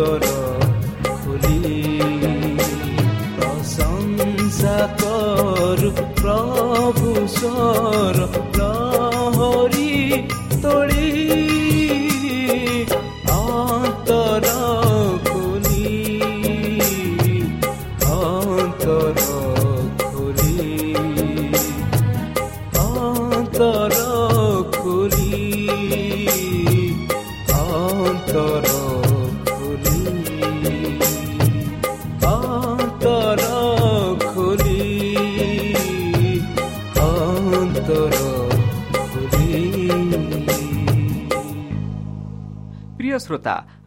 সাগর খুলি প্রশংসা কর প্রভু সর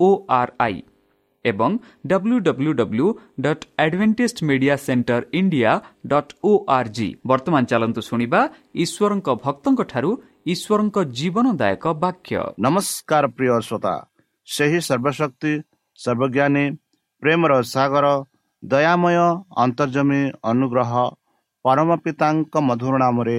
ଓ ଆର୍ ଆଇ ଏବଂ W W W dot Adventist media centre India dot O R ବର୍ତ୍ତମାନ ଚାଲନ୍ତୁ ଶୁଣିବା ଈଶ୍ୱରଙ୍କ ଭକ୍ତଙ୍କଠାରୁ ଈଶ୍ୱରଙ୍କ ଜୀବନଦାୟକ ବାକ୍ୟ। ନମସ୍କାର ପ୍ରିୟ ଶ୍ରୋତା। ସେହି ସର୍ବଶକ୍ତି ସର୍ବଜ୍ଞାନୀ ପ୍ରେମର ସାଗର ଦୟାମୟ ଅନ୍ତର୍ଜମୀ ଅନୁଗ୍ରହ ପରମ ପିତାଙ୍କ ମଧୁର ନାମରେ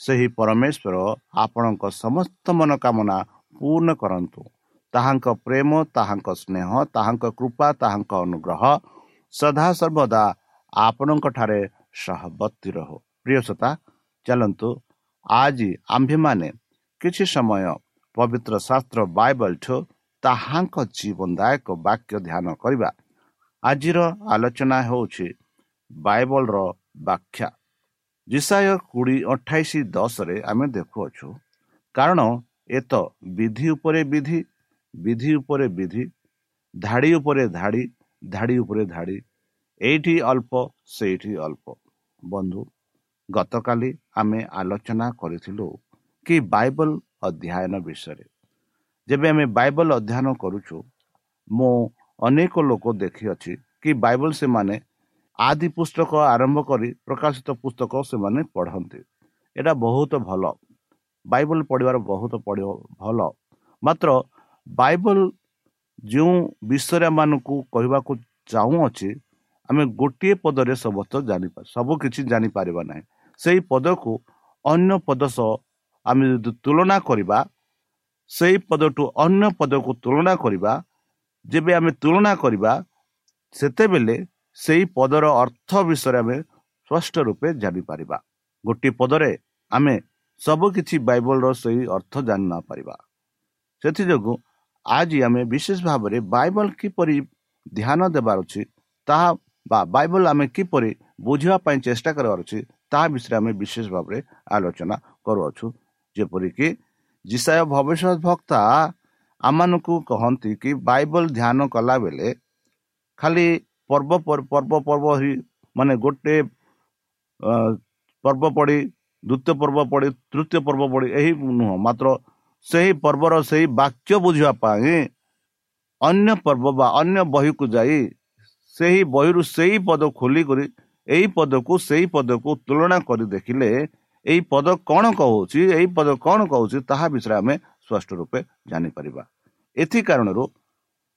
ସେହି ପରମେଶ୍ୱର ଆପଣଙ୍କ ସମସ୍ତ ମନୋକାମନା ପୂର୍ଣ୍ଣ କରନ୍ତୁ। ତାହାଙ୍କ ପ୍ରେମ ତାହାଙ୍କ ସ୍ନେହ ତାହାଙ୍କ କୃପା ତାହାଙ୍କ ଅନୁଗ୍ରହ ସଦାସର୍ବଦା ଆପଣଙ୍କଠାରେ ସହବର୍ତ୍ତୀ ରହୁ। ପ୍ରିୟସତା ଚାଲନ୍ତୁ ଆଜି ଆମ୍ଭେମାନେ କିଛି ସମୟ ପବିତ୍ର ଶାସ୍ତ୍ର ବାଇବଲଠୁ ତାହାଙ୍କ ଜୀବନଦାୟକ ବାକ୍ୟ ଧ୍ୟାନ କରିବା। ଆଜିର ଆଲୋଚନା ହେଉଛି ବାଇବଲର ବ୍ୟାଖ୍ୟା। ଜିସାୟ କୋଡ଼ିଏ ଅଠାଇଶ ଦଶରେ ଆମେ ଦେଖୁଅଛୁ କାରଣ ଏତ ବିଧି ଉପରେ ବିଧି ବିଧି ଉପରେ ବିଧି ଧାଡ଼ି ଉପରେ ଧାଡ଼ି ଧାଡ଼ି ଉପରେ ଧାଡ଼ି ଏଇଠି ଅଳ୍ପ ସେଇଠି ଅଳ୍ପ। ବନ୍ଧୁ ଗତକାଲି ଆମେ ଆଲୋଚନା କରିଥିଲୁ କି ବାଇବଲ ଅଧ୍ୟୟନ ବିଷୟରେ। ଯେବେ ଆମେ ବାଇବଲ ଅଧ୍ୟୟନ କରୁଛୁ ମୁଁ ଅନେକ ଲୋକ ଦେଖିଅଛି କି ବାଇବଲ ସେମାନେ ଆଦି ପୁସ୍ତକ ଆରମ୍ଭ କରି ପ୍ରକାଶିତ ପୁସ୍ତକ ସେମାନେ ପଢ଼ନ୍ତି ଏଇଟା ବହୁତ ଭଲ ବାଇବଲ ପଢ଼ିବାର ବହୁତ ପଢ଼ିବ ଭଲ ମାତ୍ର ବାଇବଲ ଯେଉଁ ବିଷୟରେ ଆମମାନଙ୍କୁ କହିବାକୁ ଚାହୁଁଅଛି ଆମେ ଗୋଟିଏ ପଦରେ ସମସ୍ତ ଜାଣିପାର ସବୁ କିଛି ଜାଣିପାରିବା ନାହିଁ ସେଇ ପଦକୁ ଅନ୍ୟ ପଦ ସହ ଆମେ ଯଦି ତୁଳନା କରିବା ସେଇ ପଦଠୁ ଅନ୍ୟ ପଦକୁ ତୁଳନା କରିବା ଯେବେ ଆମେ ତୁଳନା କରିବା ସେତେବେଳେ ସେଇ ପଦର ଅର୍ଥ ବିଷୟରେ ଆମେ ସ୍ପଷ୍ଟ ରୂପେ ଜାଣିପାରିବା ଗୋଟିଏ ପଦରେ ଆମେ ସବୁ କିଛି ବାଇବଲର ସେହି ଅର୍ଥ ଜାଣି ନପାରିବା ସେଥିଯୋଗୁଁ ଆଜି ଆମେ ବିଶେଷ ଭାବରେ ବାଇବଲ କିପରି ଧ୍ୟାନ ଦେବାର ଅଛି ତାହା ବା ବାଇବଲ ଆମେ କିପରି ବୁଝିବା ପାଇଁ ଚେଷ୍ଟା କରିବାର ଅଛି ତାହା ବିଷୟରେ ଆମେ ବିଶେଷ ଭାବରେ ଆଲୋଚନା କରୁଅଛୁ ଯେପରିକି ଜିସାୟ ଭବିଷ୍ୟତ ବକ୍ତା ଆମମାନଙ୍କୁ କହନ୍ତି କି ବାଇବଲ ଧ୍ୟାନ କଲା ବେଳେ ଖାଲି ପର୍ବ ପର୍ବ ପର୍ବ ମାନେ ଗୋଟେ ପର୍ବ ପଢ଼ି ଦ୍ୱିତୀୟ ପର୍ବ ପଢ଼ି ତୃତୀୟ ପର୍ବ ପଢ଼ି ଏହି ନୁହଁ ମାତ୍ର ସେହି ପର୍ବର ସେହି ବାକ୍ୟ ବୁଝିବା ପାଇଁ ଅନ୍ୟ ପର୍ବ ବା ଅନ୍ୟ ବହିକୁ ଯାଇ ସେହି ବହିରୁ ସେହି ପଦ ଖୋଲିକରି ଏହି ପଦକୁ ସେହି ପଦକୁ ତୁଳନା କରି ଦେଖିଲେ ଏଇ ପଦ କ'ଣ କହୁଛି ଏଇ ପଦ କ'ଣ କହୁଛି ତାହା ବିଷୟରେ ଆମେ ସ୍ପଷ୍ଟ ରୂପେ ଜାଣିପାରିବା। ଏଥି କାରଣରୁ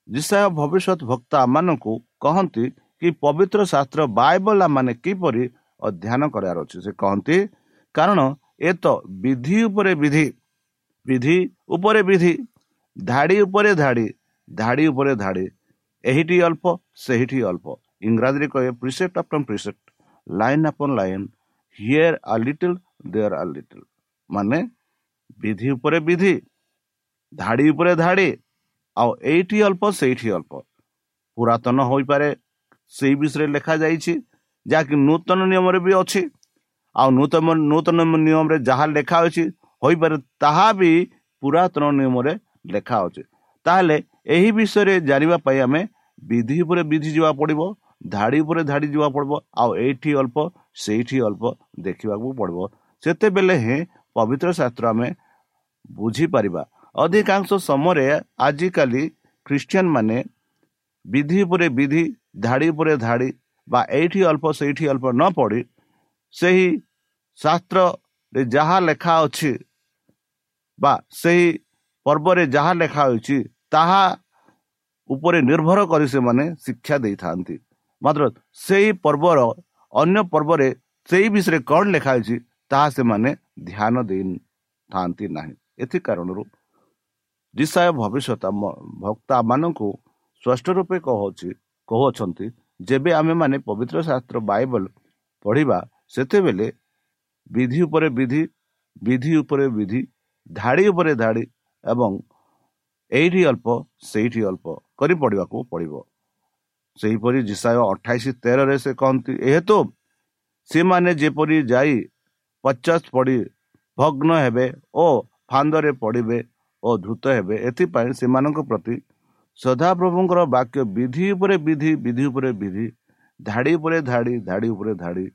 ଯିଶା ଭବିଷ୍ୟତ ଭକ୍ତା ମାନଙ୍କୁ କହନ୍ତି କି ପବିତ୍ର ଶାସ୍ତ୍ର ବାଇବଲ ମାନେ କିପରି ଅଧ୍ୟୟନ କରିବାର ଅଛି? ସେ କହନ୍ତି କାରଣ ଏ ତ ବିଧି ଉପରେ ବିଧି ବିଧି ଉପରେ ବିଧି ଧାଡ଼ି ଉପରେ ଧାଡ଼ି ଧାଡ଼ି ଉପରେ ଧାଡ଼ି ଏହିଟି ଅଳ୍ପ ସେହିଠି ଅଳ୍ପ। ଇଂରାଜୀରେ କହେ precept upon precept line upon line here a little there a little ମାନେ ବିଧି ଉପରେ ବିଧି ଧାଡ଼ି ଉପରେ ଧାଡ଼ି ଆଉ ଏଇଠି ଅଳ୍ପ ସେଇଠି ଅଳ୍ପ ପୁରାତନ ହୋଇପାରେ ସେଇ ବିଷୟରେ ଲେଖାଯାଇଛି ଯାହାକି ନୂତନ ନିୟମରେ ବି ଅଛି ଆଉ ନୂତନ ନୂତନ ନିୟମରେ ଯାହା ଲେଖା ଅଛି ହୋଇପାରେ ତାହା ବି ପୁରାତନ ନିୟମରେ ଲେଖା ଅଛି ତାହେଲେ ଏହି ବିଷୟରେ ଜାଣିବା ପାଇଁ ଆମେ ବିଧି ଉପରେ ବିଧି ଯିବାକୁ ପଡ଼ିବ ଧାଡ଼ି ଉପରେ ଧାଡ଼ି ଯିବାକୁ ପଡ଼ିବ ଆଉ ଏଇଠି ଅଳ୍ପ ସେଇଠି ଅଳ୍ପ ଦେଖିବାକୁ ପଡ଼ିବ ସେତେବେଳେ ହିଁ ପବିତ୍ର ଶାସ୍ତ୍ର ଆମେ ବୁଝିପାରିବା ଅଧିକାଂଶ ସମୟରେ ଆଜିକାଲି ଖ୍ରୀଷ୍ଟିଆନ ମାନେ ବିଧି ଉପରେ ବିଧି ଧାଡ଼ି ଉପରେ ଧାଡ଼ି ବା ଏଇଠି ଅଳ୍ପ ସେଇଠି ଅଳ୍ପ ନ ପଢ଼ି ସେହି ଶାସ୍ତ୍ରରେ ଯାହା ଲେଖା ଅଛି ବା ସେହି ପର୍ବରେ ଯାହା ଲେଖା ହୋଇଛି ତାହା ଉପରେ ନିର୍ଭର କରି ସେମାନେ ଶିକ୍ଷା ଦେଇଥାନ୍ତି। ମାତ୍ର ସେହି ପର୍ବର ଅନ୍ୟ ପର୍ବରେ ସେହି ବିଷୟରେ କ'ଣ ଲେଖା ହେଇଛି ତାହା ସେମାନେ ଧ୍ୟାନ ଦେଇଥାନ୍ତି ନାହିଁ। ଏଥି କାରଣରୁ ଦିଶାୟ ଭବିଷ୍ୟତ ଭକ୍ତାମାନଙ୍କୁ ସ୍ପଷ୍ଟ ରୂପେ କହୁଛି କହୁଅଛନ୍ତି ଯେବେ ଆମେମାନେ ପବିତ୍ର ଶାସ୍ତ୍ର ବାଇବଲ ପଢ଼ିବା ସେତେବେଳେ ବିଧି ଉପରେ ବିଧି ବିଧି ଉପରେ ବିଧି ଧାଡ଼ି ଉପରେ ଧାଡ଼ି ଏବଂ ଏଇଠି ଅଳ୍ପ ସେଇଠି ଅଳ୍ପ କରି ପଢ଼ିବାକୁ ପଡ଼ିବ। ସେହିପରି ଜିସାୟ ଅଠାଇଶ ତେରରେ ସେ କହନ୍ତି ଏହେତୁ ସେମାନେ ଯେପରି ଯାଇ ପଚାଶ ପଡ଼ି ଭଗ୍ନ ହେବେ ଓ ଫାନ୍ଦରେ ପଡ଼ିବେ ଓ ଧୃତ ହେବେ। ଏଥିପାଇଁ ସେମାନଙ୍କ ପ୍ରତି ସଦାପ୍ରଭୁଙ୍କର ବାକ୍ୟ ବିଧି ଉପରେ ବିଧି ବିଧି ଉପରେ ବିଧି ଧାଡ଼ି ଉପରେ ଧାଡ଼ି ଧାଡ଼ି ଉପରେ ଧାଡ଼ି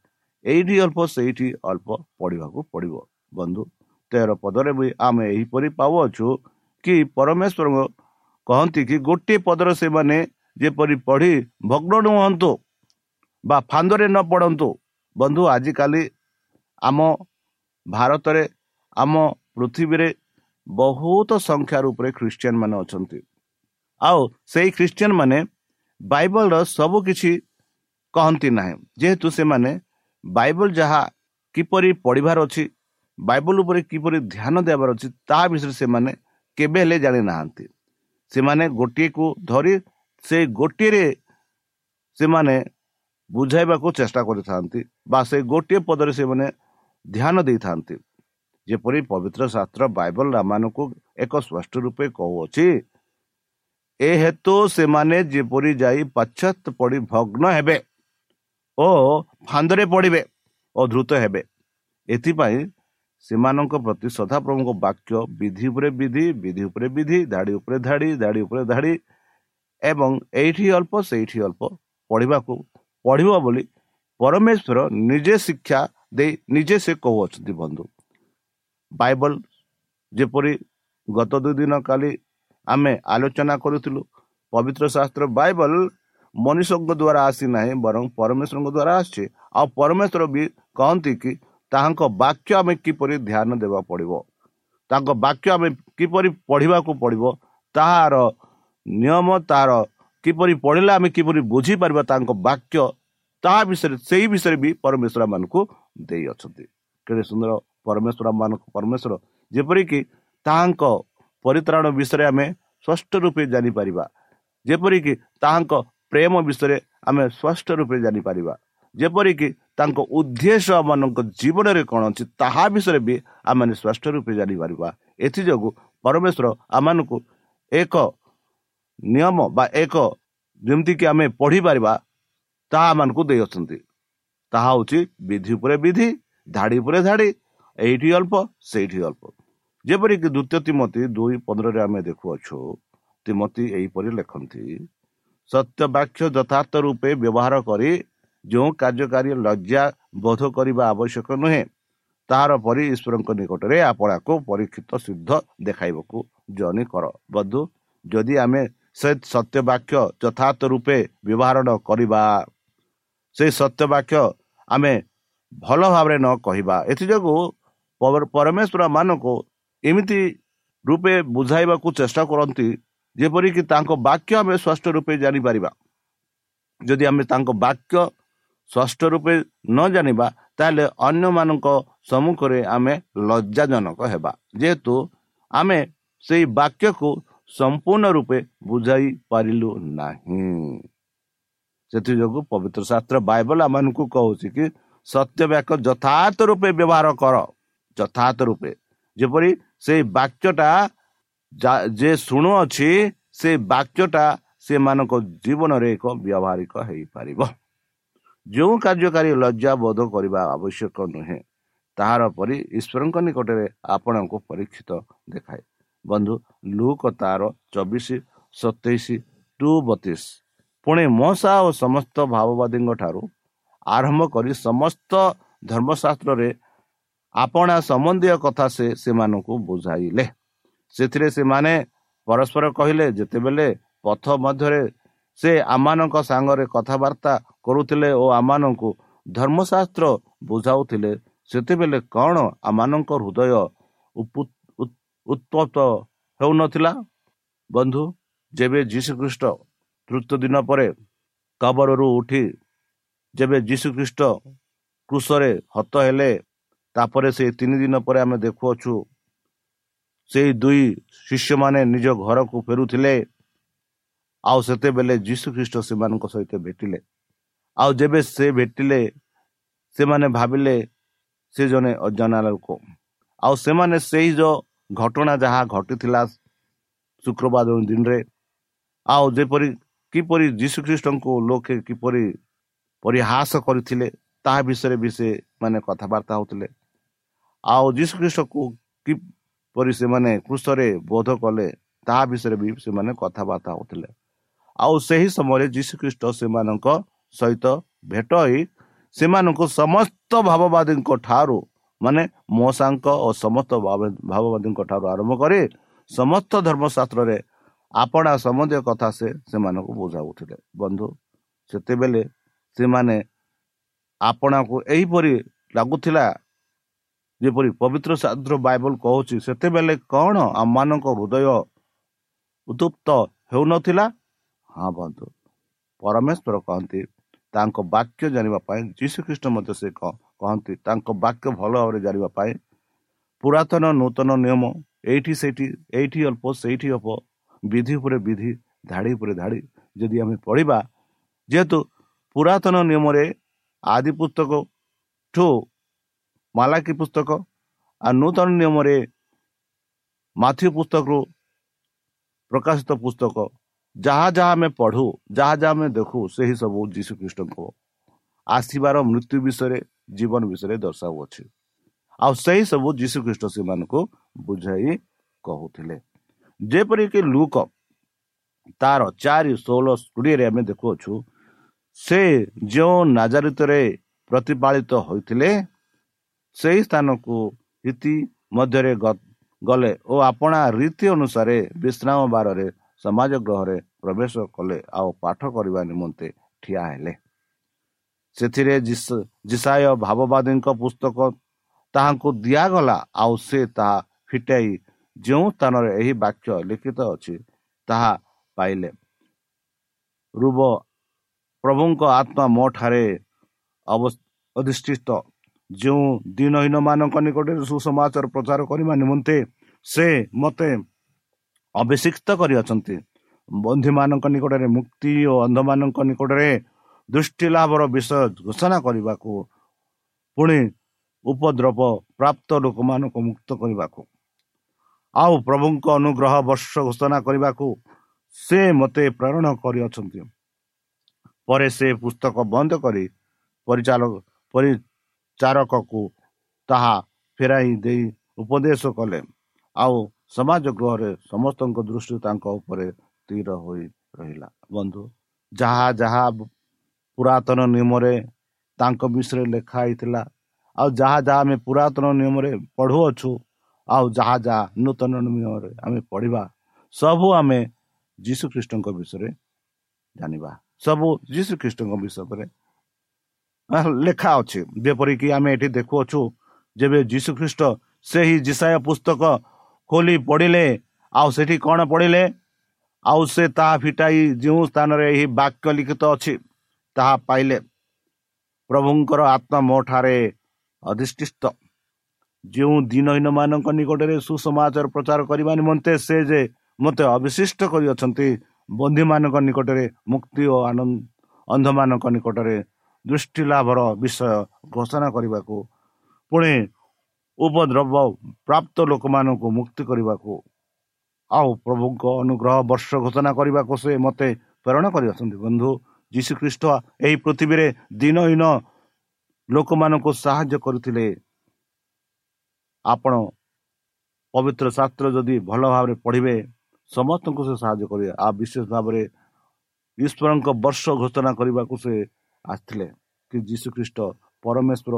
ଏଇଠି ଅଳ୍ପ ସେଇଠି ଅଳ୍ପ ପଢ଼ିବାକୁ ପଡ଼ିବ। ବନ୍ଧୁ ତେର ପଦରେ ବି ଆମେ ଏହିପରି ପାଉଅଛୁ କି ପରମେଶ୍ୱର କହନ୍ତି କି ଗୋଟିଏ ପଦର ସେମାନେ ଯେପରି ପଢ଼ି ଭଗ୍ନ ନୁହନ୍ତୁ ବା ଫାନ୍ଦରେ ନ ପଢ଼ନ୍ତୁ ବନ୍ଧୁ ଆଜିକାଲି ଆମ ଭାରତରେ ଆମ ପୃଥିବୀରେ ବହୁତ ସଂଖ୍ୟା ରୂପରେ ଖ୍ରୀଷ୍ଟିଆନ ମାନେ ଅଛନ୍ତି। ଆଉ ସେଇ ଖ୍ରୀଷ୍ଟିଆନ ମାନେ ବାଇବଲର ସବୁ କିଛି କହନ୍ତି ନାହିଁ। ଯେହେତୁ ସେମାନେ ବାଇବଲ ଯାହା କିପରି ପଢ଼ିବାର ଅଛି ବାଇବଲ ଉପରେ କିପରି ଧ୍ୟାନ ଦେବାର ଅଛି ତାହା ବିଷୟରେ ସେମାନେ କେବେ ହେଲେ ଜାଣିନାହାନ୍ତି। ସେମାନେ ଗୋଟିଏକୁ ଧରି ସେଇ ଗୋଟିଏରେ ସେମାନେ ବୁଝାଇବାକୁ ଚେଷ୍ଟା କରିଥାନ୍ତି ବା ସେ ଗୋଟିଏ ପଦରେ ସେମାନେ ଧ୍ୟାନ ଦେଇଥାନ୍ତି। ଯେପରି ପବିତ୍ର ଶାସ୍ତ୍ର ବାଇବଲ ରାମାନଙ୍କୁ ଏକ ସ୍ପଷ୍ଟ ରୂପେ କହୁଅଛି ଏ ହେତୁ ସେମାନେ ଯେପରି ଯାଇ ପାଶ୍ଚାତ୍ୟ ପଡ଼ି ଭଗ୍ନ ହେବେ ଓ ଫାନ୍ଦରେ ପଡ଼ିବେ ଓ ଧୃତ ହେବେ ଏଥିପାଇଁ ସେମାନଙ୍କ ପ୍ରତି ସଦାପ୍ରଭୁଙ୍କ ବାକ୍ୟ ବିଧି ଉପରେ ବିଧି ବିଧି ଉପରେ ବିଧି ଧାଡ଼ି ଉପରେ ଧାଡ଼ି ଧାଡ଼ି ଉପରେ ଧାଡ଼ି ଏବଂ ଏଇଠି ଅଳ୍ପ ସେଇଠି ଅଳ୍ପ ପଢ଼ିବାକୁ ପଢ଼ିବ ବୋଲି ପରମେଶ୍ୱର ନିଜେ ଶିକ୍ଷା ଦେଇ ନିଜେ ସେ କହୁଅଛନ୍ତି ବନ୍ଧୁ। ବାଇବଲ ଯେପରି ଗତ ଦୁଇ ଦିନ କାଲି ଆମେ ଆଲୋଚନା କରୁଥିଲୁ ପବିତ୍ର ଶାସ୍ତ୍ର ବାଇବଲ ମନୁଷ୍ୟଙ୍କ ଦ୍ୱାରା ଆସିନାହିଁ ବରଂ ପରମେଶ୍ୱରଙ୍କ ଦ୍ୱାରା ଆସିଛି। ଆଉ ପରମେଶ୍ୱର ବି କହନ୍ତି କି ତାହାଙ୍କ ବାକ୍ୟ ଆମେ କିପରି ଧ୍ୟାନ ଦେବାକୁ ପଡ଼ିବ ତାଙ୍କ ବାକ୍ୟ ଆମେ କିପରି ପଢ଼ିବାକୁ ପଡ଼ିବ ତାହାର ନିୟମ ତାହାର କିପରି ପଢ଼ିଲେ ଆମେ କିପରି ବୁଝିପାରିବା ତାଙ୍କ ବାକ୍ୟ ତାହା ବିଷୟରେ ସେଇ ବିଷୟରେ ବି ପରମେଶ୍ୱର ମାନଙ୍କୁ ଦେଇଅଛନ୍ତି। କେତେ ସୁନ୍ଦର ପରମେଶ୍ୱର ମାନଙ୍କୁ ପରମେଶ୍ୱର। ଯେପରିକି ତାହାଙ୍କ ପରିତ୍ରାଣ ବିଷୟରେ ଆମେ ସ୍ପଷ୍ଟ ରୂପେ ଜାଣିପାରିବା। ଯେପରିକି ତାହାଙ୍କ ପ୍ରେମ ବିଷୟରେ ଆମେ ସ୍ପଷ୍ଟ ରୂପେ ଜାଣିପାରିବା। ଯେପରିକି ତାଙ୍କ ଉଦ୍ଦେଶ୍ୟ ଆମମାନଙ୍କ ଜୀବନରେ କ'ଣ ଅଛି ତାହା ବିଷୟରେ ବି ଆମେ ସ୍ପଷ୍ଟ ରୂପେ ଜାଣିପାରିବା। ଏଥିଯୋଗୁଁ ପରମେଶ୍ୱର ଆମମାନଙ୍କୁ ଏକ ନିୟମ ବା ଏକ ଯେମିତିକି ଆମେ ପଢ଼ିପାରିବା ତାହା ଆମମାନଙ୍କୁ ଦେଇଅଛନ୍ତି। ତାହା ହେଉଛି ବିଧି ଉପରେ ବିଧି ଧାଡ଼ି ଉପରେ ଧାଡ଼ି ଏଇଠି ଅଳ୍ପ ସେଇଠି ଅଳ୍ପ ଯେପରିକି ଦ୍ୱିତୀୟ ତିମତି ଦୁଇ ପନ୍ଦରରେ ଆମେ ଦେଖୁଅଛୁ ତିମତି ଏହିପରି ଲେଖନ୍ତି ସତ୍ୟ ବାକ୍ୟ ଯଥାର୍ଥ ରୂପେ ବ୍ୟବହାର କରି ଯେଉଁ କାର୍ଯ୍ୟକାରୀ ଲଜ୍ଜା ବୋଧ କରିବା ଆବଶ୍ୟକ ନୁହେଁ ତାହାର ପରି ଈଶ୍ୱରଙ୍କ ନିକଟରେ ଆପଣଙ୍କୁ ପରୀକ୍ଷିତ ସିଦ୍ଧ ଦେଖାଇବାକୁ ଜନି କର। ବଧୁ ଯଦି ଆମେ ସେ ସତ୍ୟ ବାକ୍ୟ ଯଥାର୍ଥ ରୂପେ ବ୍ୟବହାର ନ କରିବା ସେ ସତ୍ୟ ବାକ୍ୟ ଆମେ ଭଲ ଭାବରେ ନ କହିବା ଏଥିଯୋଗୁଁ ପରମେଶ୍ୱର ମାନଙ୍କୁ ଏମିତି ରୂପେ ବୁଝାଇବାକୁ ଚେଷ୍ଟା କରନ୍ତି ଯେପରିକି ତାଙ୍କ ବାକ୍ୟ ଆମେ ସ୍ପଷ୍ଟ ରୂପେ ଜାଣିପାରିବା। ଯଦି ଆମେ ତାଙ୍କ ବାକ୍ୟ ସ୍ପଷ୍ଟ ରୂପେ ନ ଜାଣିବା ତାହେଲେ ଅନ୍ୟମାନଙ୍କ ସମ୍ମୁଖରେ ଆମେ ଲଜ୍ଜାଜନକ ହେବା। ଯେହେତୁ ଆମେ ସେଇ ବାକ୍ୟକୁ ସମ୍ପୂର୍ଣ୍ଣ ରୂପେ ବୁଝାଇ ପାରିଲୁ ନାହିଁ। ସେଥିଯୋଗୁଁ ପବିତ୍ର ଶାସ୍ତ୍ର ବାଇବଲ ଆମମାନଙ୍କୁ କହୁଛି କି ସତ୍ୟ ବାକ୍ୟ ଯଥାର୍ଥ ରୂପେ ବ୍ୟବହାର କର। ଯଥାର୍ଥ ରୂପେ ଯେପରି ସେଇ ବାକ୍ୟଟା ଯେ ଶୁଣୁଅଛି ସେ ବାକ୍ୟଟା ସେମାନଙ୍କ ଜୀବନରେ ଏକ ବ୍ୟବହାରିକ ହେଇପାରିବ। ଯେଉଁ କାର୍ଯ୍ୟକାରୀ ଲଜ୍ଜା ବୋଧ କରିବା ଆବଶ୍ୟକ ନୁହେଁ ତାହାର ପରି ଈଶ୍ୱରଙ୍କ ନିକଟରେ ଆପଣଙ୍କୁ ପରୀକ୍ଷିତ ଦେଖାଏ। ବନ୍ଧୁ ଲୁକ ତାର ଚବିଶ ସତେଇଶ ଟୁ ବତିଶ ପୁଣି ମଶା ଓ ସମସ୍ତ ଭାବବାଦୀଙ୍କ ଠାରୁ ଆରମ୍ଭ କରି ସମସ୍ତ ଧର୍ମଶାସ୍ତ୍ରରେ ଆପଣା ସମ୍ବନ୍ଧୀୟ କଥା ସେ ସେମାନଙ୍କୁ ବୁଝାଇଲେ। ସେଥିରେ ସେମାନେ ପରସ୍ପର କହିଲେ ଯେତେବେଳେ ପଥ ମଧ୍ୟରେ ସେ ଆମମାନଙ୍କ ସାଙ୍ଗରେ କଥାବାର୍ତ୍ତା କରୁଥିଲେ ଓ ଆମମାନଙ୍କୁ ଧର୍ମଶାସ୍ତ୍ର ବୁଝାଉଥିଲେ ସେତେବେଳେ କ'ଣ ଆମମାନଙ୍କ ହୃଦୟ ଉତ୍ପତ ହେଉନଥିଲା? ବନ୍ଧୁ ଯେବେ ଯୀଶୁଖ୍ରୀଷ୍ଟ ତୃତୀୟ ଦିନ ପରେ କବରରୁ ଉଠି ଯେବେ ଯୀଶୁଖ୍ରୀଷ୍ଟ କୃଷରେ ହତ ହେଲେ ତାପରେ ସେ ତିନି ଦିନ ପରେ ଆମେ ଦେଖୁଅଛୁ ସେଇ ଦୁଇ ଶିଷ୍ୟମାନେ ନିଜ ଘରକୁ ଫେରୁଥିଲେ। ଆଉ ସେତେବେଳେ ଯୀଶୁଖ୍ରୀଷ୍ଟ ସେମାନଙ୍କ ସହିତ ଭେଟିଲେ। ଆଉ ଯେବେ ସେ ଭେଟିଲେ ସେମାନେ ଭାବିଲେ ସେ ଜଣେ ଅଜଣା ଲୋକ। ଆଉ ସେମାନେ ସେଇ ଯେଉଁ ଘଟଣା ଯାହା ଘଟିଥିଲା ଶୁକ୍ରବାର ଦିନରେ ଆଉ ଯେପରି କିପରି ଯୀଶୁଖ୍ରୀଷ୍ଟଙ୍କୁ ଲୋକେ କିପରି ପରିହାସ କରିଥିଲେ ତାହା ବିଷୟରେ ବି ସେମାନେ କଥାବାର୍ତ୍ତା ହେଉଥିଲେ। ଆଉ ଯୀଶୁଖ୍ରୀଷ୍ଟକୁ କିପରି ସେମାନେ କୃଷରେ ବୋଧ କଲେ ତାହା ବିଷୟରେ ବି ସେମାନେ କଥାବାର୍ତ୍ତା ହେଉଥିଲେ। ଆଉ ସେହି ସମୟରେ ଯୀଶୁଖ୍ରୀଷ୍ଟ ସେମାନଙ୍କ ସହିତ ଭେଟ ହୋଇ ସେମାନଙ୍କୁ ସମସ୍ତ ଭାବବାଦୀଙ୍କ ଠାରୁ ମାନେ ମଶାଙ୍କ ଓ ସମସ୍ତ ଭାବବାଦୀଙ୍କ ଠାରୁ ଆରମ୍ଭ କରି ସମସ୍ତ ଧର୍ମଶାସ୍ତ୍ରରେ ଆପଣା ସମ୍ବନ୍ଧୀୟ କଥା ସେ ସେମାନଙ୍କୁ ବୁଝାଉଥିଲେ। ବନ୍ଧୁ ସେତେବେଳେ ସେମାନେ ଆପଣାକୁ ଏହିପରି ଲାଗୁଥିଲା ଯେପରି ପବିତ୍ର ଶାସ୍ତ୍ର ବାଇବଲ କହୁଛି ସେତେବେଳେ କ'ଣ ଆମମାନଙ୍କ ହୃଦୟ ଉତ୍ତୁପ୍ତ ହେଉନଥିଲା? ହଁ ବନ୍ଧୁ ପରମେଶ୍ୱର କହନ୍ତି ତାଙ୍କ ବାକ୍ୟ ଜାଣିବା ପାଇଁ ଯୀଶୁଖ୍ରୀଷ୍ଟ ମଧ୍ୟ ସେ କହନ୍ତି ତାଙ୍କ ବାକ୍ୟ ଭଲ ଭାବରେ ଜାଣିବା ପାଇଁ ପୁରାତନ ନୂତନ ନିୟମ ଏଇଠି ସେଇଠି ଏଇଠି ଅଳ୍ପ ସେଇଠି ଅଳ୍ପ ବିଧି ଉପରେ ବିଧି ଧାଡ଼ି ଉପରେ ଧାଡ଼ି ଯଦି ଆମେ ପଢ଼ିବା ଯେହେତୁ ପୁରାତନ ନିୟମରେ ଆଦି ପୁସ୍ତକ ଠୁ ମାଲାକୀ ପୁସ୍ତକ ଆଉ ନୂତନ ନିୟମରେ ମାଥି ପୁସ୍ତକରୁ ପ୍ରକାଶିତ ପୁସ୍ତକ ଯାହା ଯାହା ଆମେ ପଢ଼ୁ ଯାହା ଯାହା ଆମେ ଦେଖୁ ସେହି ସବୁ ଯୀଶୁଖ୍ରୀଷ୍ଟଙ୍କ ଆସିବାର ମୃତ୍ୟୁ ବିଷୟରେ ଜୀବନ ବିଷୟରେ ଦର୍ଶାଉଅଛି ଆଉ ସେହି ସବୁ ଯୀଶୁଖ୍ରୀଷ୍ଟ ସେମାନଙ୍କୁ ବୁଝାଇ କହୁଥିଲେ। ଯେପରିକି ଲୁକ ତାର ଚାରି ଷୋହଳ କୋଡ଼ିଏରେ ଆମେ ଦେଖୁଅଛୁ ସେ ଯେଉଁ ନାଜାରିତରେ ପ୍ରତିପାଳିତ ହୋଇଥିଲେ ସେହି ସ୍ଥାନକୁ ଇତି ମଧ୍ୟରେ ଗଲେ ଓ ଆପଣା ରୀତି ଅନୁସାରେ ବିଶ୍ରାମ ବାରରେ ସମାଜ ଗ୍ରହରେ ପ୍ରବେଶ କଲେ ଆଉ ପାଠ କରିବା ନିମନ୍ତେ ଠିଆ ହେଲେ। ସେଥିରେ ଜିସାୟ ଭାବବାଦୀଙ୍କ ପୁସ୍ତକ ତାହାଙ୍କୁ ଦିଆଗଲା ଆଉ ସେ ତାହା ଫିଟାଇ ଯେଉଁ ସ୍ଥାନରେ ଏହି ବାକ୍ୟ ଲିଖିତ ଅଛି ତାହା ପାଇଲେ। ରୁବ ପ୍ରଭୁଙ୍କ ଆତ୍ମା ମୋ ଠାରେ ଅଧିଷ୍ଠିତ ଯେଉଁ ଦିନହୀନ ମାନଙ୍କ ନିକଟରେ ସୁସମାଚାର ପ୍ରଚାର କରିବା ନିମନ୍ତେ ସେ ମୋତେ ଅଭିଷିକ୍ତ କରିଅଛନ୍ତି। ବନ୍ଧୁମାନଙ୍କ ନିକଟରେ ମୁକ୍ତି ଓ ଅନ୍ଧମାନଙ୍କ ନିକଟରେ ଦୃଷ୍ଟି ଲାଭର ବିଷୟ ଘୋଷଣା କରିବାକୁ ପୁଣି ଉପଦ୍ରବ ପ୍ରାପ୍ତ ଲୋକମାନଙ୍କୁ ମୁକ୍ତ କରିବାକୁ। ଆଉ ପ୍ରଭୁଙ୍କ ଅନୁଗ୍ରହ ବର୍ଷ ଘୋଷଣା କରିବାକୁ ସେ ମୋତେ ପ୍ରେରଣ କରିଅଛନ୍ତି। ପରେ ସେ ପୁସ୍ତକ ବନ୍ଦ କରି ପରିଚାଳକ ପରିଚାରକକୁ ତାହା ଫେରାଇ ଦେଇ ଉପଦେଶ କଲେ। ଆଉ ସମାଜ ଗୃହରେ ସମସ୍ତଙ୍କ ଦୃଷ୍ଟି ତାଙ୍କ ଉପରେ ସ୍ଥିର ହୋଇ ରହିଲା। ବନ୍ଧୁ ଯାହା ଯାହା ପୁରାତନ ନିୟମରେ ତାଙ୍କ ବିଷୟରେ ଲେଖା ହେଇଥିଲା ଆଉ ଯାହା ଯାହା ଆମେ ପୁରାତନ ନିୟମରେ ପଢ଼ୁଅଛୁ ଆଉ ଯାହା ଯାହା ନୂତନ ନିୟମରେ ଆମେ ପଢ଼ିବା ସବୁ ଆମେ ଯୀଶୁଖ୍ରୀଷ୍ଟଙ୍କ ବିଷୟରେ ଜାଣିବା। ସବୁ ଯୀଶୁଖ୍ରୀଷ୍ଟଙ୍କ ବିଷୟରେ ଲେଖା ଅଛି। ଯେପରିକି ଆମେ ଏଠି ଦେଖୁଅଛୁ ଯେବେ ଯୀଶୁଖ୍ରୀଷ୍ଟ ସେହି ଜିସାୟ ପୁସ୍ତକ ଖୋଲି ପଢ଼ିଲେ ଆଉ ସେଠି କ'ଣ ପଢ଼ିଲେ ଆଉ ସେ ତାହା ଫିଟାଇ ଯେଉଁ ସ୍ଥାନରେ ଏହି ବାକ୍ୟ ଲିଖିତ ଅଛି ତାହା ପାଇଲେ। ପ୍ରଭୁଙ୍କର ଆତ୍ମା ମୋ ଠାରେ ଅଧିଷ୍ଠିତ ଯେଉଁ ଦିନହୀନ ମାନଙ୍କ ନିକଟରେ ସୁସମାଚାର ପ୍ରଚାର କରିବା ନିମନ୍ତେ ସେ ଯେ ମୋତେ ଅବିଶିଷ୍ଟ କରିଅଛନ୍ତି ବନ୍ଧୁମାନଙ୍କ ନିକଟରେ ମୁକ୍ତି ଓ ଆନନ୍ଦ ଅନ୍ଧମାନଙ୍କ ନିକଟରେ ଦୃଷ୍ଟି ଲାଭର ବିଷୟ ଘୋଷଣା କରିବାକୁ ପୁଣି ଉପଦ୍ରବ ପ୍ରାପ୍ତ ଲୋକମାନଙ୍କୁ ମୁକ୍ତି କରିବାକୁ ଆଉ ପ୍ରଭୁଙ୍କ ଅନୁଗ୍ରହ ବର୍ଷ ଘୋଷଣା କରିବାକୁ ସେ ମୋତେ ପ୍ରେରଣ କରିଅଛନ୍ତି ବନ୍ଧୁ ଯୀଶୁଖ୍ରୀଷ୍ଟ ଏହି ପୃଥିବୀରେ ଦିନହୀନ ଲୋକମାନଙ୍କୁ ସାହାଯ୍ୟ କରୁଥିଲେ। ଆପଣ ପବିତ୍ର ଶାସ୍ତ୍ର ଯଦି ଭଲ ଭାବରେ ପଢ଼ିବେ ସମସ୍ତଙ୍କୁ ସେ ସାହାଯ୍ୟ କରିବେ। ଆଉ ବିଶେଷ ଭାବରେ ଈଶ୍ୱରଙ୍କ ବର୍ଷ ଘୋଷଣା କରିବାକୁ ସେ ଆସିଥିଲେ କି ଯୀଶୁ ଖ୍ରୀଷ୍ଟ ପରମେଶ୍ୱର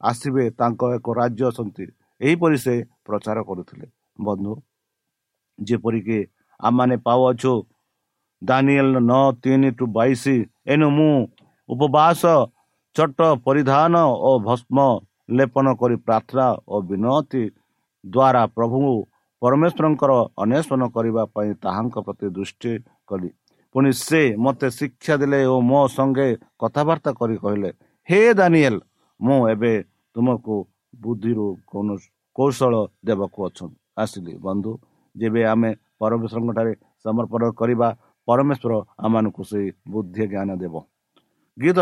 ଆସିବେ ତାଙ୍କ ଏକ ରାଜ୍ୟ ଅଛନ୍ତି। ଏହିପରି ସେ ପ୍ରଚାର କରୁଥିଲେ। ବନ୍ଧୁ ଯେପରିକି ଆମମାନେ ପାଉଅଛୁ ଦାନିଏଲ ନଅ ତିନି ଟୁ ବାଇଶ ଏଣୁ ମୁଁ ଉପବାସ ଛୋଟ ପରିଧାନ ଓ ଭସ୍ମ ଲେପନ କରି ପ୍ରାର୍ଥନା ଓ ବିନତି ଦ୍ୱାରା ପ୍ରଭୁ ପରମେଶ୍ୱରଙ୍କର ଅନ୍ୱେଷଣ କରିବା ପାଇଁ ତାହାଙ୍କ ପ୍ରତି ଦୃଷ୍ଟି କଲି। ପୁଣି ସେ ମୋତେ ଶିକ୍ଷା ଦେଲେ ଓ ମୋ ସଙ୍ଗେ କଥାବାର୍ତ୍ତା କରି କହିଲେ ହେ ଦାନିଏଲ ମୁଁ ଏବେ ତୁମକୁ ବୁଦ୍ଧିରୁ କୌଶଳ ଦେବାକୁ ଅଛ। ଆସିଲି ବନ୍ଧୁ। ଯେବେ ଆମେ ପରମେଶ୍ୱରଙ୍କଠାରେ ସମର୍ପଣ କରିବା ପରମେଶ୍ୱର ଆମମାନଙ୍କୁ ସେଇ ବୁଦ୍ଧି ଜ୍ଞାନ ଦେବ। ଗୀତ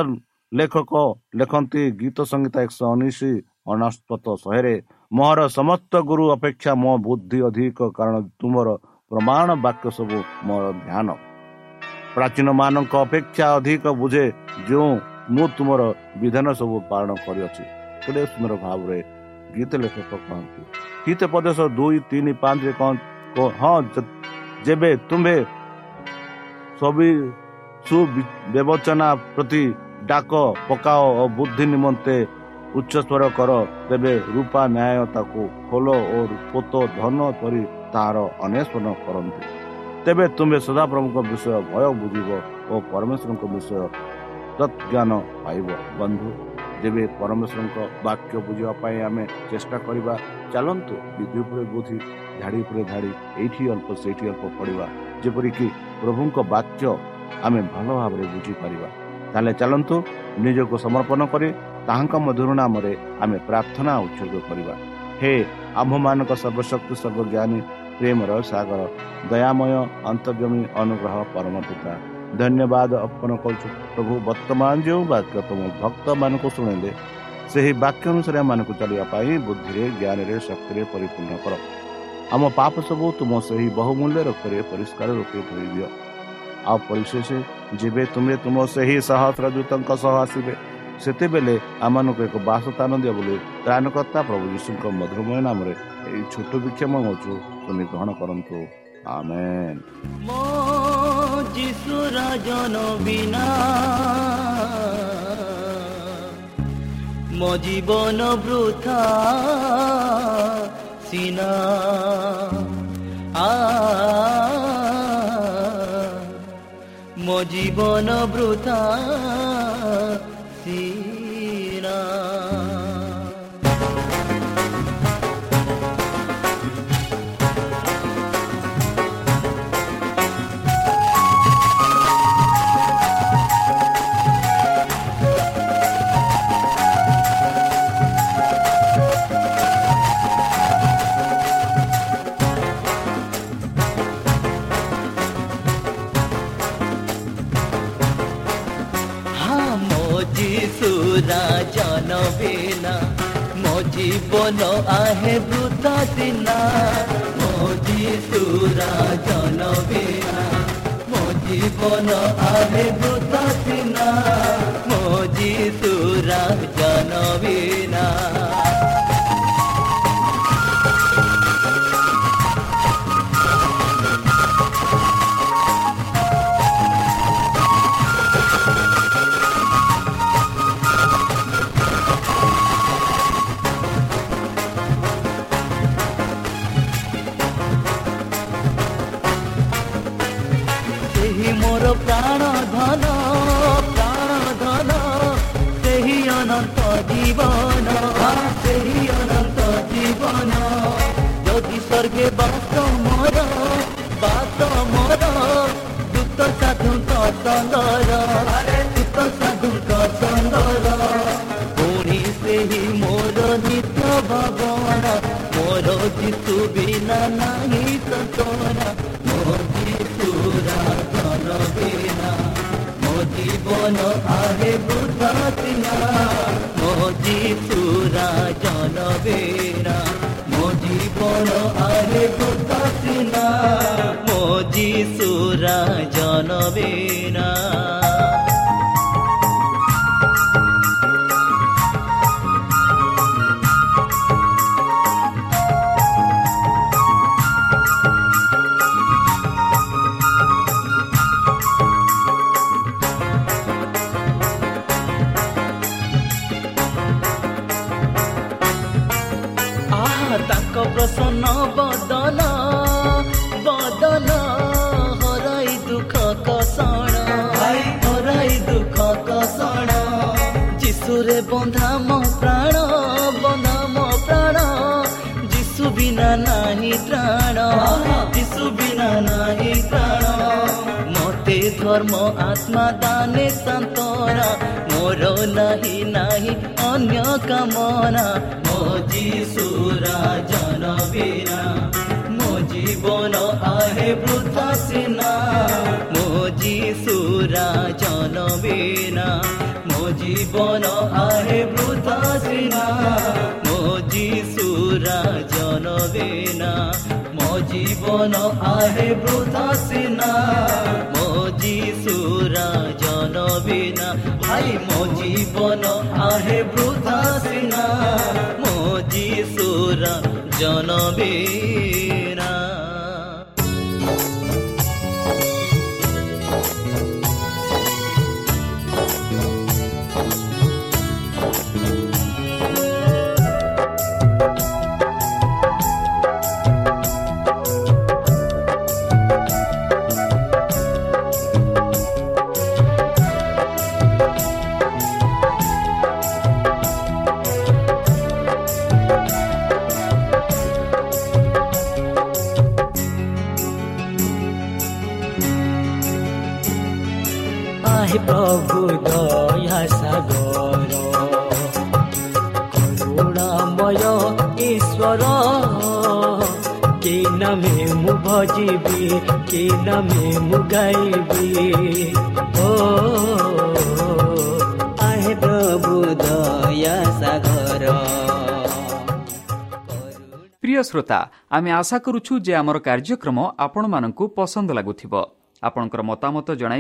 ଲେଖକ ଲେଖନ୍ତି ଗୀତ ସଂଗୀତ ଏକଶହ ଉଣେଇଶ ଅଣସ୍ପତ ଶହେରେ ମୋର ସମସ୍ତ ଗୁରୁ ଅପେକ୍ଷା ମୋ ବୁଦ୍ଧି ଅଧିକ କାରଣ ତୁମର ପ୍ରମାଣ ବାକ୍ୟ ସବୁ ମୋର ଧ୍ୟାନ। ପ୍ରାଚୀନ ମାନଙ୍କ ଅପେକ୍ଷା ଅଧିକ ବୁଝେ ଯେଉଁ ମୁଁ ତୁମର ବିଧାନ ସବୁ ପାଳନ କରିଅଛି। କେତେ ସୁନ୍ଦର ଭାବରେ ଗୀତ ଲେଖକ କହନ୍ତି। ଗୀତ ପ୍ରଦେଶ ଦୁଇ ତିନି ପାଞ୍ଚରେ ହଁ ଯେବେ ତୁମ୍ଭେ ସବୁ ସୁବିବେଚନା ପ୍ରତି ଡାକ ପକାଅ ଓ ବୁଦ୍ଧି ନିମନ୍ତେ ଉଚ୍ଚ ସ୍ୱର କର ତେବେ ରୂପା ନ୍ୟାୟ ତାକୁ ଖୋଲ ଓ ପୋତ ଧନ କରି ତାହାର ଅନ୍ୱେଷଣ କରନ୍ତୁ। ତେବେ ତୁମେ ସଦାପ୍ରଭୁଙ୍କ ବିଷୟ ଭୟ ବୁଝିବ ଓ ପରମେଶ୍ୱରଙ୍କ ବିଷୟ ତତ୍ଜ୍ଞାନ ପାଇବ ବନ୍ଧୁ ଯେବେ ପରମେଶ୍ୱରଙ୍କ ବାକ୍ୟ ବୁଝିବା ପାଇଁ ଆମେ ଚେଷ୍ଟା କରିବା ଚାଲନ୍ତୁ ବିଧି ଉପରେ ବୁଦ୍ଧି ଧାଡ଼ି ଉପରେ ଧାଡ଼ି ଏଇଠି ଅଳ୍ପ ସେଇଠି ଅଳ୍ପ ପଡ଼ିବା ଯେପରିକି ପ୍ରଭୁଙ୍କ ବାକ୍ୟ ଆମେ ଭଲ ଭାବରେ ବୁଝିପାରିବା ତାହେଲେ ଚାଲନ୍ତୁ ନିଜକୁ ସମର୍ପଣ କରି ତାହାଙ୍କ ମଧୁର ନାମରେ ଆମେ ପ୍ରାର୍ଥନା ଉତ୍ସର୍ଗ କରିବା ହେ ଆମ୍ଭମାନଙ୍କ ସର୍ବଶକ୍ତି ସର୍ବଜ୍ଞାନୀ ପ୍ରେମର ସାଗର ଦୟାମୟ ଅନ୍ତର୍ଜମୀ ଅନୁଗ୍ରହ ପରମ ପିତା। ଧନ୍ୟବାଦ ଅର୍ପଣ କରୁଛୁ ପ୍ରଭୁ ବର୍ତ୍ତମାନ ଯେଉଁ ବାକ୍ୟ ତୁମ ଭକ୍ତମାନଙ୍କୁ ଶୁଣିଲେ ସେହି ବାକ୍ୟ ଅନୁସାରେ ଆମମାନଙ୍କୁ ଚାଲିବା ପାଇଁ ବୁଦ୍ଧିରେ ଜ୍ଞାନରେ ଶକ୍ତିରେ ପରିପୂର୍ଣ୍ଣ କର। ଆମ ପାପ ସବୁ ତୁମ ସେହି ବହୁମୂଲ୍ୟ ରକ୍ତରେ ପରିଷ୍କାର ରୂପେ ଧୋଇ ଦିଅ ଆଉ ପରିଶେଷ ଯେବେ ତୁମେ ତୁମ ସେହି ସହସ୍ର ଦୂତଙ୍କ ସହ ଆସିବେ ସେତେବେଳେ ଆମମାନଙ୍କୁ ଏକ ବାସସ୍ଥାନ ଦିଅ ବୋଲି ତ୍ରାଣକର୍ତ୍ତା ପ୍ରଭୁ ଯୀଶୁଙ୍କ ମଧୁରମୟ ନାମରେ ଏହି ଛୋଟ ବିକ୍ଷମ ହେଉଛୁ ତୁମେ ଗ୍ରହଣ କରନ୍ତୁ। ଆମେନ୍। ମୋ ଜୀବନ ବୃଥା ସିନା। ମୋ ଜୀବନ ବୃଥା see বোনো আহে ভূতা দিনা মোজি সুরা জনবিনা মোজি বোনো আহে ভূতা দিনা মোজি সুরা জনবিনা ত্রিপুরা জনবেরা মজি বড় আরে প্রকাশিনা মজি সুরা জনবেরা ବିନା ନାହିଁ ପ୍ରାଣ ଯିଶୁ ବିନା ନାହିଁ ପ୍ରାଣ ମୋ ଧର୍ମ ଆତ୍ମା ଦାନେ ସାନ୍ତନା ମୋର ନାହିଁ ନାହିଁ ଅନ୍ୟ କାମନା ମୋ ଯୀଶୁରା ଜନ ବିନା ମୋ ଜୀବନ ଆହେ ବୃଥା ସିନା ମୋ ଯୀଶୁରା ଜନ জীবন আহে বৃথা সিনা মো যিশুরা জনবিনা ভাই, মো জীবন আহে বৃথা সিনা মো যিশুরা জনবিনা प्रिय श्रोता कार्यक्रम आपण मानकु पसंद लागुथिबो। आपणकर मतामत जुम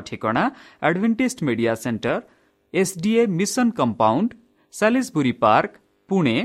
ठिक Adventist media centre SDA mission compound Salisbury park Pune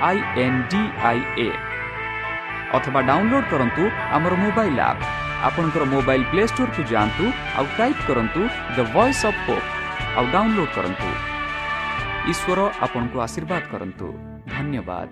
I N D I A ଅଥବା ଡାଉନଲୋଡ୍ କରନ୍ତୁ ଆମର ମୋବାଇଲ୍ ଆପ୍ ଆପଣଙ୍କର ମୋବାଇଲ୍ ପ୍ଲେ ଷ୍ଟୋରକୁ ଯାଆନ୍ତୁ ଆଉ ଟାଇପ୍ କରନ୍ତୁ ଦ ଭଏସ୍ ଅଫ୍ ପୋପ୍ ଆଉ ଡାଉନଲୋଡ୍ କରନ୍ତୁ। ଈଶ୍ୱର ଆପଣଙ୍କୁ ଆଶୀର୍ବାଦ କରନ୍ତୁ। ଧନ୍ୟବାଦ।